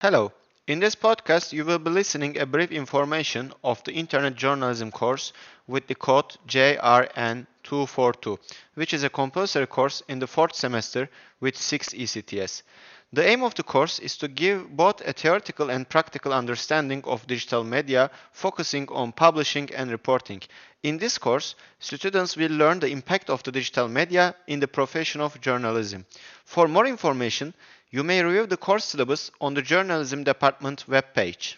Hello. In this podcast, you will be listening a brief information of the Internet Journalism course with the code JRN242, which is a compulsory course in the fourth semester with 6 ECTS. The aim of the course is to give both a theoretical and practical understanding of digital media, focusing on publishing and reporting. In this course, students will learn the impact of the digital media in the profession of journalism. For more information, you may review the course syllabus on the Journalism Department webpage.